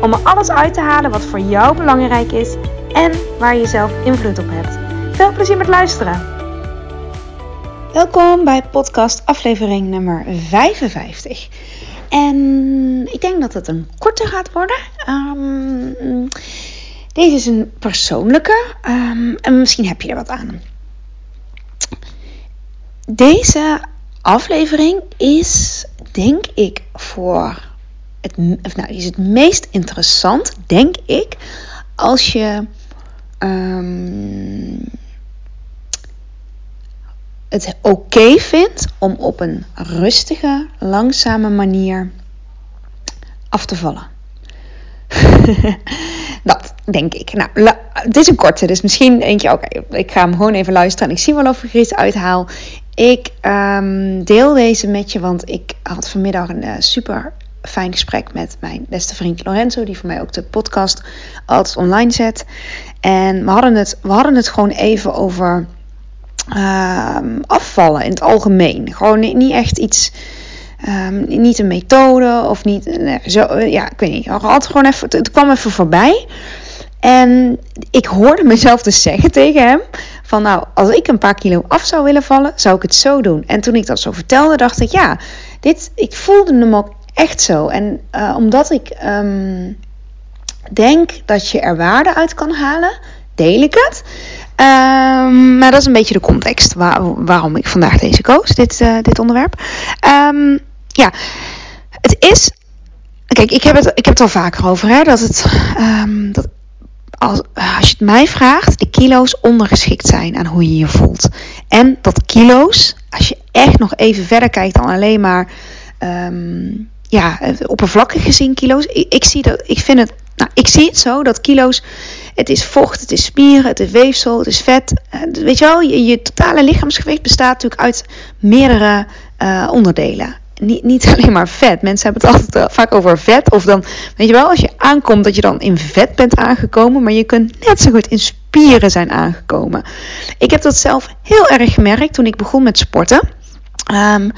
om er alles uit te halen wat voor jou belangrijk is en waar je zelf invloed op hebt. Veel plezier met luisteren! Welkom bij podcast aflevering nummer 55. En ik denk dat het een korte gaat worden. Um, deze is een persoonlijke um, en misschien heb je er wat aan. Deze aflevering is, denk ik, voor het, nou, is het meest interessant, denk ik, als je um, het oké vindt om op een rustige, langzame manier af te vallen. dat denk ik. Nou, het is een korte, dus misschien denk je: oké, ik ga hem gewoon even luisteren en ik zie wel of ik er iets uithaal. Ik um, deel deze met je, want ik had vanmiddag een uh, super fijn gesprek met mijn beste vriend Lorenzo, die voor mij ook de podcast altijd online zet. En we hadden het, we hadden het gewoon even over uh, afvallen in het algemeen. Gewoon niet echt iets. Um, niet een methode of niet. Zo, ja, ik weet niet. Altijd gewoon even, het kwam even voorbij. En ik hoorde mezelf dus zeggen tegen hem: van nou, als ik een paar kilo af zou willen vallen, zou ik het zo doen. En toen ik dat zo vertelde, dacht ik: ja, dit, ik voelde hem ook echt zo. En uh, omdat ik um, denk dat je er waarde uit kan halen, deel ik het. Um, maar dat is een beetje de context waar, waarom ik vandaag deze koos, dit, uh, dit onderwerp. Um, ja, het is. Kijk, ik heb het, ik heb het al vaker over, hè, dat het. dat als, als je het mij vraagt, de kilo's ondergeschikt zijn aan hoe je je voelt. En dat kilo's, als je echt nog even verder kijkt dan alleen maar ja, oppervlakkig gezien kilo's. Ik, zie dat, ik vind het, nou, ik zie het zo dat kilo's, het is vocht, het is spieren, het is weefsel, het is vet. Weet je wel, je, totale lichaamsgewicht bestaat natuurlijk uit meerdere uh, onderdelen niet, niet alleen maar vet. Mensen hebben het altijd uh, vaak over vet. Of dan, weet je wel, als je aankomt dat je dan in vet bent aangekomen. Maar je kunt net zo goed in spieren zijn aangekomen. Ik heb dat zelf heel erg gemerkt toen ik begon met sporten. Um,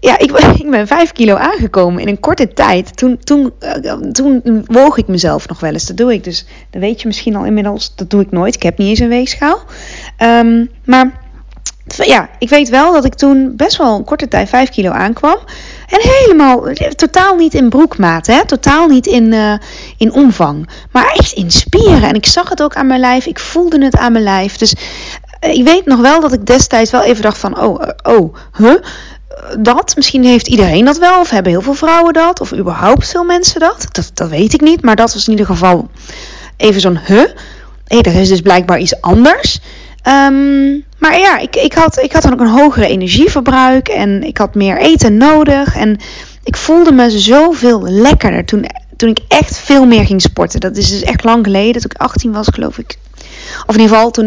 ja, ik, ben 5 kilo aangekomen in een korte tijd. Toen, toen, uh, toen woog ik mezelf nog wel eens. Dat doe ik dus. Dat weet je misschien al inmiddels. Dat doe ik nooit. Ik heb niet eens een weegschaal. Um, maar ja, ik weet wel dat ik toen best wel een korte tijd 5 kilo aankwam. En helemaal, totaal niet in broekmaat, hè? totaal niet in, uh, in omvang. Maar echt in spieren. En ik zag het ook aan mijn lijf, ik voelde het aan mijn lijf. Dus ik weet nog wel dat ik destijds wel even dacht van, oh, oh, huh? Dat, misschien heeft iedereen dat wel, of hebben heel veel vrouwen dat, of überhaupt veel mensen dat. Dat, dat weet ik niet, maar dat was in ieder geval even zo'n, huh? Hé, er is dus blijkbaar iets anders. Um, maar ja, ik, ik, had, ik had dan ook een hogere energieverbruik en ik had meer eten nodig. En ik voelde me zoveel lekkerder toen, toen ik echt veel meer ging sporten. Dat is dus echt lang geleden, toen ik 18 was geloof ik. Of in ieder geval, toen,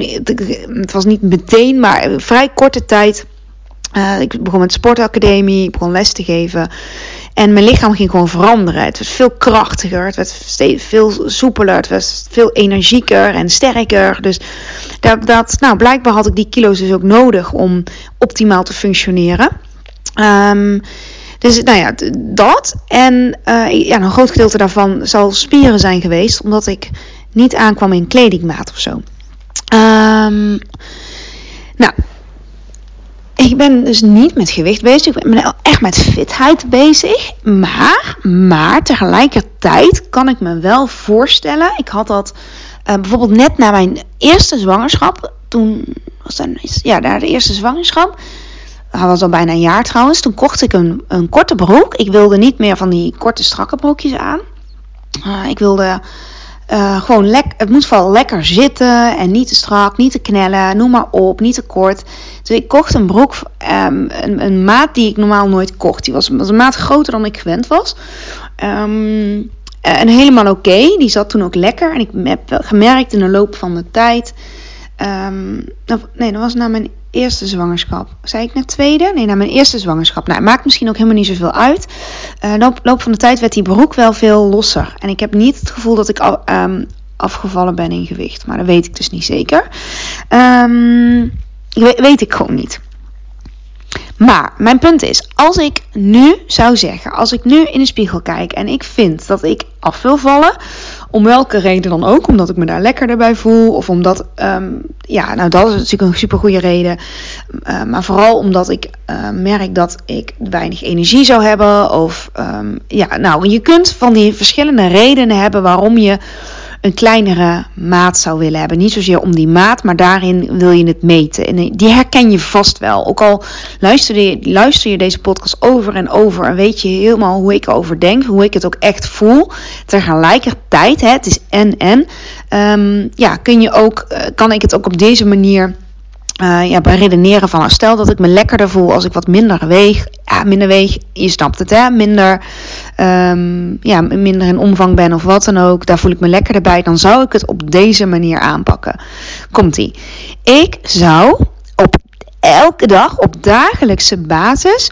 het was niet meteen, maar vrij korte tijd. Uh, ik begon met sportacademie, ik begon les te geven. En mijn lichaam ging gewoon veranderen. Het was veel krachtiger, het werd steeds veel soepeler, het was veel energieker en sterker. Dus dat, dat, nou, blijkbaar had ik die kilo's dus ook nodig om optimaal te functioneren. Um, dus nou ja, dat. En uh, ja, een groot gedeelte daarvan zal spieren zijn geweest, omdat ik niet aankwam in kledingmaat of zo. Nou, ik ben dus niet met gewicht bezig. Ik ben echt met fitheid bezig. Maar, maar tegelijkertijd kan ik me wel voorstellen. Ik had dat uh, bijvoorbeeld net na mijn eerste zwangerschap. Toen was dat ja, na de eerste zwangerschap. Dat was al bijna een jaar trouwens. Toen kocht ik een, een korte broek. Ik wilde niet meer van die korte strakke broekjes aan. Uh, ik wilde uh, gewoon lekker, het moet vooral lekker zitten en niet te strak, niet te knellen, noem maar op, niet te kort. Dus ik kocht een broek, um, een, een, maat die ik normaal nooit kocht. Die was, een maat groter dan ik gewend was. Um, en helemaal oké. Die zat toen ook lekker. En ik heb gemerkt in de loop van de tijd. Um, nee, dat was na mijn eerste zwangerschap. Zei ik net tweede? Nee, na mijn eerste zwangerschap. Nou, het maakt misschien ook helemaal niet zoveel uit. Uh, loop, loop van de tijd werd die broek wel veel losser. En ik heb niet het gevoel dat ik um, afgevallen ben in gewicht. Maar dat weet ik dus niet zeker. Um, weet, weet ik gewoon niet. Maar mijn punt is, als ik nu zou zeggen, als ik nu in de spiegel kijk en ik vind dat ik af wil vallen, om welke reden dan ook, omdat ik me daar lekkerder bij voel, of omdat, um, ja, nou dat is natuurlijk een super goede reden, uh, maar vooral omdat ik uh, merk dat ik weinig energie zou hebben, of um, ja, nou, je kunt van die verschillende redenen hebben waarom je een kleinere maat zou willen hebben. Niet zozeer om die maat, maar daarin wil je het meten. En die herken je vast wel. Ook al luister je, luister je deze podcast over en over en weet je helemaal hoe ik erover denk, hoe ik het ook echt voel. Tegelijkertijd, hè, het is en en, um, ja, kun je ook, eh, kan ik het ook op deze manier uh, ja, redeneren van, nou, stel dat ik me lekkerder voel als ik wat minder weeg. Minder weeg, je snapt het hè, minder, um, ja, minder in omvang ben of wat dan ook. Daar voel ik me lekkerder bij. Dan zou ik het op deze manier aanpakken. Komt-ie. Ik zou op elke dag, op dagelijkse basis,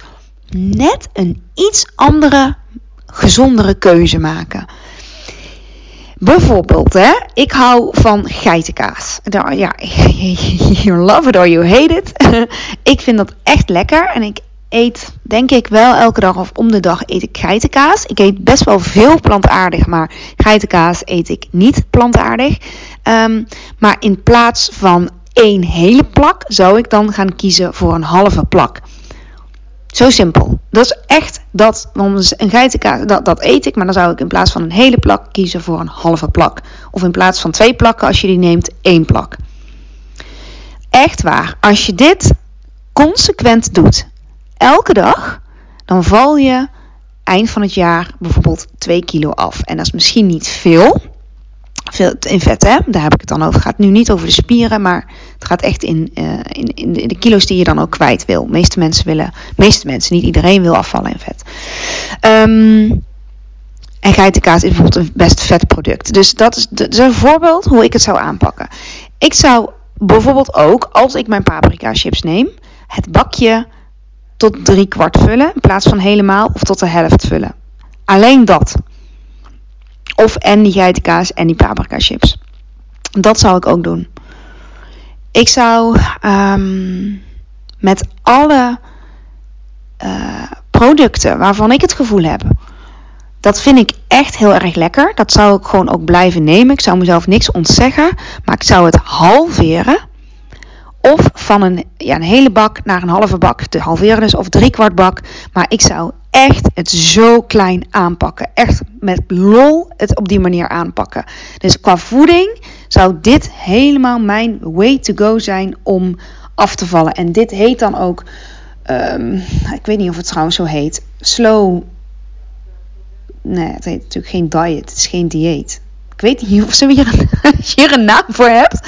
net een iets andere, gezondere keuze maken. Bijvoorbeeld, hè, ik hou van geitenkaas. Nou, ja, you love it or you hate it. ik vind dat echt lekker en ik eet, denk ik, wel elke dag of om de dag eet ik geitenkaas. Ik eet best wel veel plantaardig, maar geitenkaas eet ik niet plantaardig. Um, maar in plaats van één hele plak zou ik dan gaan kiezen voor een halve plak. Zo simpel. Dat is echt dat. Want een geitenkaas, dat, dat eet ik. Maar dan zou ik in plaats van een hele plak kiezen voor een halve plak. Of in plaats van twee plakken, als je die neemt, één plak. Echt waar. Als je dit consequent doet, elke dag, dan val je eind van het jaar bijvoorbeeld 2 kilo af. En dat is misschien niet veel veel in vet, hè? Daar heb ik het dan over. Het gaat nu niet over de spieren, maar het gaat echt in, uh, in, in, de, kilo's die je dan ook kwijt wil. De meeste mensen willen, meeste mensen, niet iedereen wil afvallen in vet. Um, en geitenkaas is bijvoorbeeld een best vet product. Dus dat is een voorbeeld hoe ik het zou aanpakken. Ik zou bijvoorbeeld ook, als ik mijn paprika chips neem, het bakje tot drie kwart vullen in plaats van helemaal of tot de helft vullen. Alleen dat. Of en die geitenkaas en die paprika chips. Dat zou ik ook doen. Ik zou um, met alle uh, producten waarvan ik het gevoel heb. Dat vind ik echt heel erg lekker. Dat zou ik gewoon ook blijven nemen. Ik zou mezelf niks ontzeggen. Maar ik zou het halveren. Of van een, ja, een hele bak naar een halve bak te halveren. Dus of drie kwart bak. Maar ik zou echt het zo klein aanpakken. Echt met lol het op die manier aanpakken. Dus qua voeding zou dit helemaal mijn way to go zijn om af te vallen. En dit heet dan ook, um, ik weet niet of het trouwens zo heet, slow. Nee, het heet natuurlijk geen diet. Het is geen dieet. Ik weet niet of ze hier een, hier een naam voor hebt.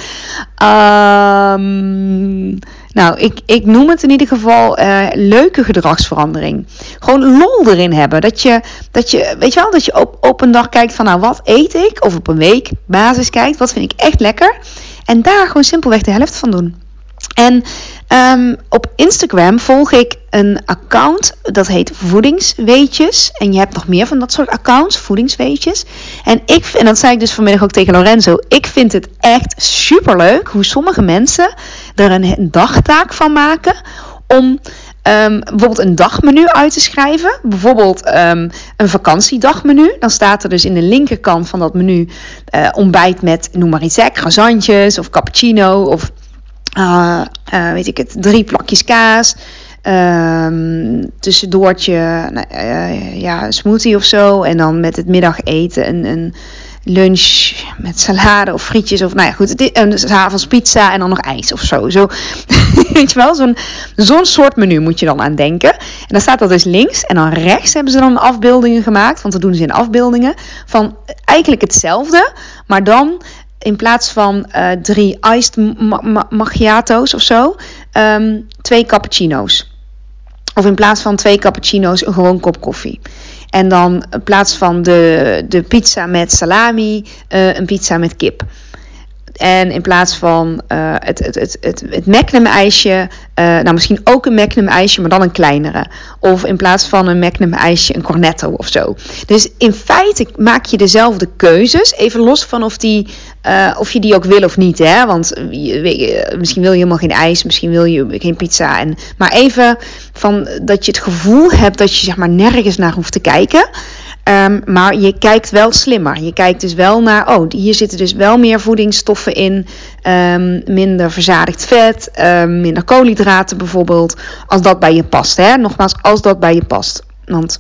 Um, nou, ik, ik noem het in ieder geval uh, leuke gedragsverandering. Gewoon lol erin hebben. Dat je, dat je weet je wel, dat je op, op een dag kijkt van nou wat eet ik? Of op een week basis kijkt, wat vind ik echt lekker? En daar gewoon simpelweg de helft van doen. En um, op Instagram volg ik een account dat heet Voedingsweetjes. En je hebt nog meer van dat soort accounts, Voedingsweetjes. En, ik, en dat zei ik dus vanmiddag ook tegen Lorenzo. Ik vind het echt super leuk hoe sommige mensen er een dagtaak van maken om Um, bijvoorbeeld een dagmenu uit te schrijven. Bijvoorbeeld um, een vakantiedagmenu. Dan staat er dus in de linkerkant van dat menu uh, ontbijt met, noem maar iets, of cappuccino of uh, uh, weet ik het, drie plakjes kaas. Um, tussendoortje, nou, uh, ja, een smoothie of zo. En dan met het middageten een, een lunch met salade of frietjes. Of nou ja, goed. En s avonds pizza en dan nog ijs of zo. zo weet je wel, zo'n zo'n soort menu moet je dan aan denken. En dan staat dat dus links. En dan rechts hebben ze dan afbeeldingen gemaakt. Want dat doen ze in afbeeldingen. Van eigenlijk hetzelfde. Maar dan in plaats van uh, drie iced ma macchiato's of zo, um, twee cappuccino's. Of in plaats van twee cappuccino's een gewoon kop koffie. En dan in plaats van de, de pizza met salami, uh, een pizza met kip. En in plaats van uh, het, het, het, het, het ijsje, uh, nou misschien ook een Magnum ijsje, maar dan een kleinere. Of in plaats van een Magnum ijsje, een cornetto of zo. Dus in feite maak je dezelfde keuzes. Even los van of, die, uh, of je die ook wil of niet. Hè? Want je, misschien wil je helemaal geen ijs, misschien wil je geen pizza. En, maar even van dat je het gevoel hebt dat je zeg maar nergens naar hoeft te kijken. Um, maar je kijkt wel slimmer. Je kijkt dus wel naar, oh, hier zitten dus wel meer voedingsstoffen in. Um, minder verzadigd vet, um, minder koolhydraten bijvoorbeeld. Als dat bij je past. Hè? Nogmaals, als dat bij je past. Want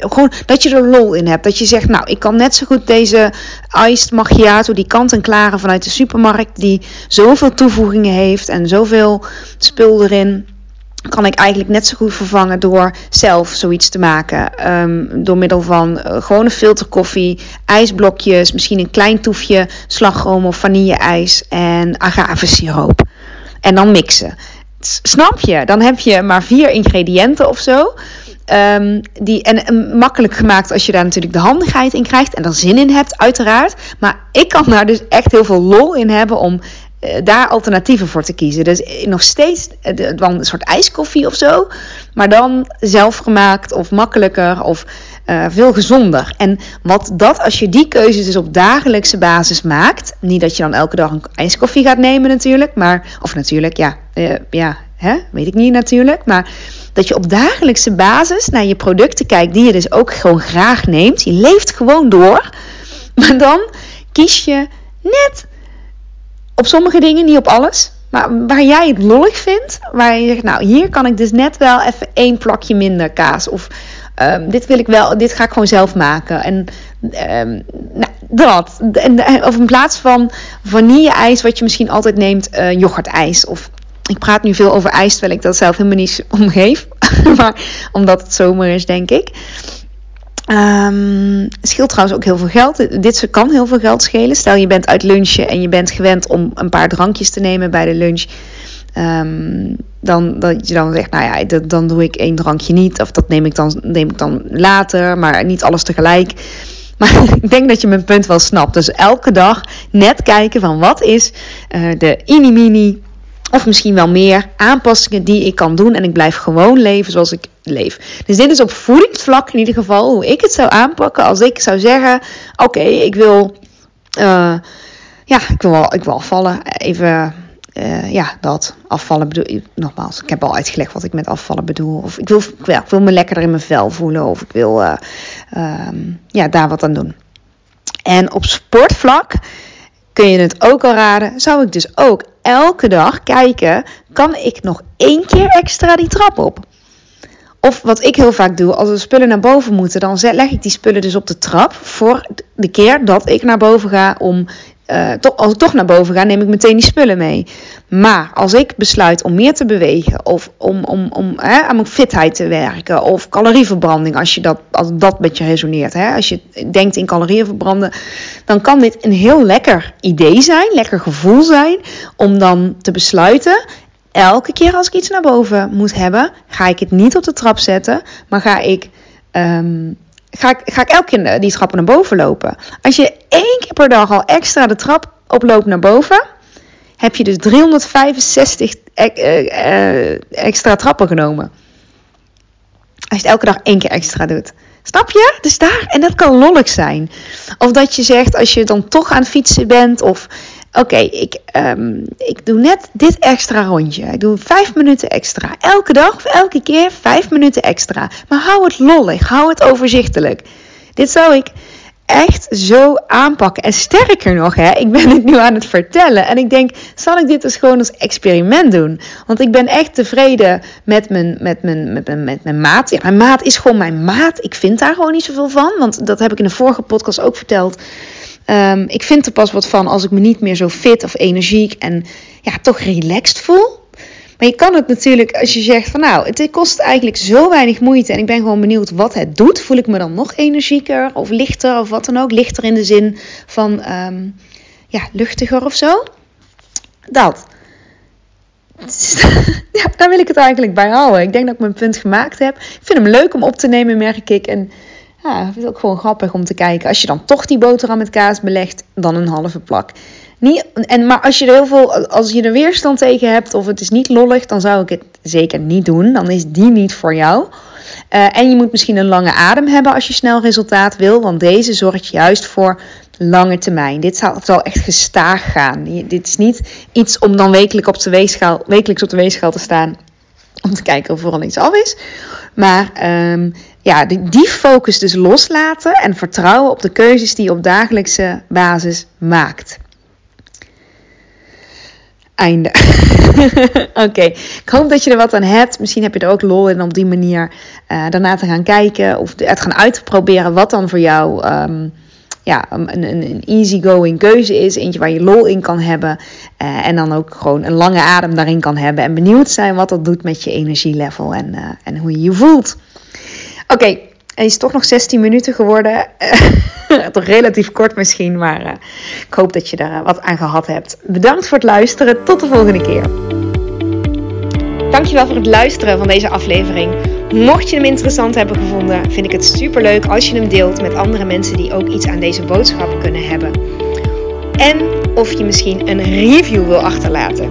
gewoon dat je er lol in hebt. Dat je zegt, nou, ik kan net zo goed deze iced macchiato, die kant-en-klare vanuit de supermarkt, die zoveel toevoegingen heeft en zoveel spul erin kan ik eigenlijk net zo goed vervangen door zelf zoiets te maken. Um, door middel van uh, gewone filterkoffie, ijsblokjes, misschien een klein toefje slagroom of vanille-ijs en agavesiroop. En dan mixen. Snap je? Dan heb je maar vier ingrediënten of zo. Um, die, en, makkelijk gemaakt als je daar natuurlijk de handigheid in krijgt en er zin in hebt, uiteraard. Maar ik kan daar dus echt heel veel lol in hebben om eh, daar alternatieven voor te kiezen. Dus nog steeds uh, een soort ijskoffie of zo. Maar dan zelfgemaakt of makkelijker of veel gezonder. En wat dat, als je die keuzes dus op dagelijkse basis maakt. Niet dat je dan elke dag een ijskoffie gaat nemen natuurlijk. Maar, of natuurlijk, ja, ja hè, weet ik niet natuurlijk. Maar dat je op dagelijkse basis naar je producten kijkt. Die je dus ook gewoon graag neemt. Je leeft gewoon door. Maar dan kies je net op sommige dingen, niet op alles. Maar waar jij het lollig vindt, waar je zegt, nou hier kan ik dus net wel even één plakje minder kaas. Of um, dit wil ik wel, dit ga ik gewoon zelf maken. En um, nou, dat. Of in plaats van vanille-ijs, wat je misschien altijd neemt, uh, yoghurtijs. Of ik praat nu veel over ijs, terwijl ik dat zelf helemaal niet omgeef. maar omdat het zomer is, denk ik. Um, scheelt trouwens ook heel veel geld. Dit kan heel veel geld schelen. Stel je bent uit lunchen en je bent gewend om een paar drankjes te nemen bij de lunch. Um, dan dat je dan zegt, nou ja, dan doe ik één drankje niet. Of dat neem ik, dan, neem ik dan later, maar niet alles tegelijk. Maar ik denk dat je mijn punt wel snapt. Dus elke dag net kijken van wat is uh, de mini-mini of misschien wel meer aanpassingen die ik kan doen. En ik blijf gewoon leven zoals ik leef. Dus dit is op voedingsvlak in ieder geval hoe ik het zou aanpakken. Als ik zou zeggen: Oké, ik wil. Uh, ja, ik wil, ik wil afvallen. Even. Uh, ja, dat afvallen bedoel ik nogmaals. Ik heb al uitgelegd wat ik met afvallen bedoel. Of ik wil, ja, ik wil me lekkerder in mijn vel voelen. Of ik wil uh, ja, daar wat aan doen. En op sportvlak kun je het ook al raden. Zou ik dus ook elke dag kijken, kan ik nog één keer extra die trap op? Of wat ik heel vaak doe, als er spullen naar boven moeten, dan leg ik die spullen dus op de trap voor de keer dat ik naar boven ga om toch, als ik toch naar boven ga, neem ik meteen die spullen mee. Maar als ik besluit om meer te bewegen, of om, om, om hè, aan mijn fitheid te werken, of calorieverbranding, als, je dat, als dat met je resoneert, hè, als je denkt in calorieën verbranden, dan kan dit een heel lekker idee zijn, lekker gevoel zijn, om dan te besluiten. Elke keer als ik iets naar boven moet hebben, ga ik het niet op de trap zetten, maar ga ik um, ga ik, ga ik elke keer die trappen naar boven lopen. Als je één keer per dag al extra de trap oploopt naar boven, heb je dus 365 uh, uh, extra trappen genomen. Als je het elke dag één keer extra doet. Snap je? Dus daar, en dat kan lollig zijn. Of dat je zegt, als je dan toch aan het fietsen bent, of Oké, ik, um, ik doe net dit extra rondje. Ik doe vijf minuten extra. Elke dag of elke keer vijf minuten extra. Maar hou het lollig, hou het overzichtelijk. Dit zou ik echt zo aanpakken. En sterker nog, hè, ik ben het nu aan het vertellen. En ik denk, zal ik dit dus gewoon als experiment doen? Want ik ben echt tevreden met mijn, met mijn, met mijn, met mijn maat. Ja, mijn maat is gewoon mijn maat. Ik vind daar gewoon niet zoveel van. Want dat heb ik in de vorige podcast ook verteld. Um, ik vind er pas wat van als ik me niet meer zo fit of energiek en ja, toch relaxed voel. Maar je kan het natuurlijk, als je zegt van nou, het kost eigenlijk zo weinig moeite en ik ben gewoon benieuwd wat het doet. Voel ik me dan nog energieker of lichter of wat dan ook? Lichter in de zin van um, ja, luchtiger of zo. Dat. ja, daar wil ik het eigenlijk bij houden. Ik denk dat ik mijn punt gemaakt heb. Ik vind hem leuk om op te nemen, merk ik. En ja, ik vind ook gewoon grappig om te kijken. Als je dan toch die boterham met kaas belegt, dan een halve plak. Niet, en, maar als je er heel veel, als je er weerstand tegen hebt of het is niet lollig, dan zou ik het zeker niet doen. Dan is die niet voor jou. Uh, en je moet misschien een lange adem hebben als je snel resultaat wil, want deze zorgt juist voor lange termijn. Dit zal, zal echt gestaag gaan. Dit is niet iets om dan wekelijk op de weegschaal, wekelijks op de weegschaal te staan om te kijken of er al iets af is. Maar um, ja, die, die focus dus loslaten en vertrouwen op de keuzes die je op dagelijkse basis maakt. Einde. Oké, ik hoop dat je er wat aan hebt. Misschien heb je er ook lol in om op die manier uh, daarna te gaan kijken of het gaan uitproberen wat dan voor jou um, ja, een, een, een easygoing keuze is. Eentje waar je lol in kan hebben. Uh, en dan ook gewoon een lange adem daarin kan hebben. En benieuwd zijn wat dat doet met je energielevel en, uh, en hoe je je voelt. Oké, okay, is toch nog 16 minuten geworden. toch relatief kort misschien, maar uh, ik hoop dat je daar wat aan gehad hebt. Bedankt voor het luisteren. Tot de volgende keer. Dankjewel voor het luisteren van deze aflevering. Mocht je hem interessant hebben gevonden, vind ik het super leuk als je hem deelt met andere mensen die ook iets aan deze boodschap kunnen hebben. En of je misschien een review wil achterlaten.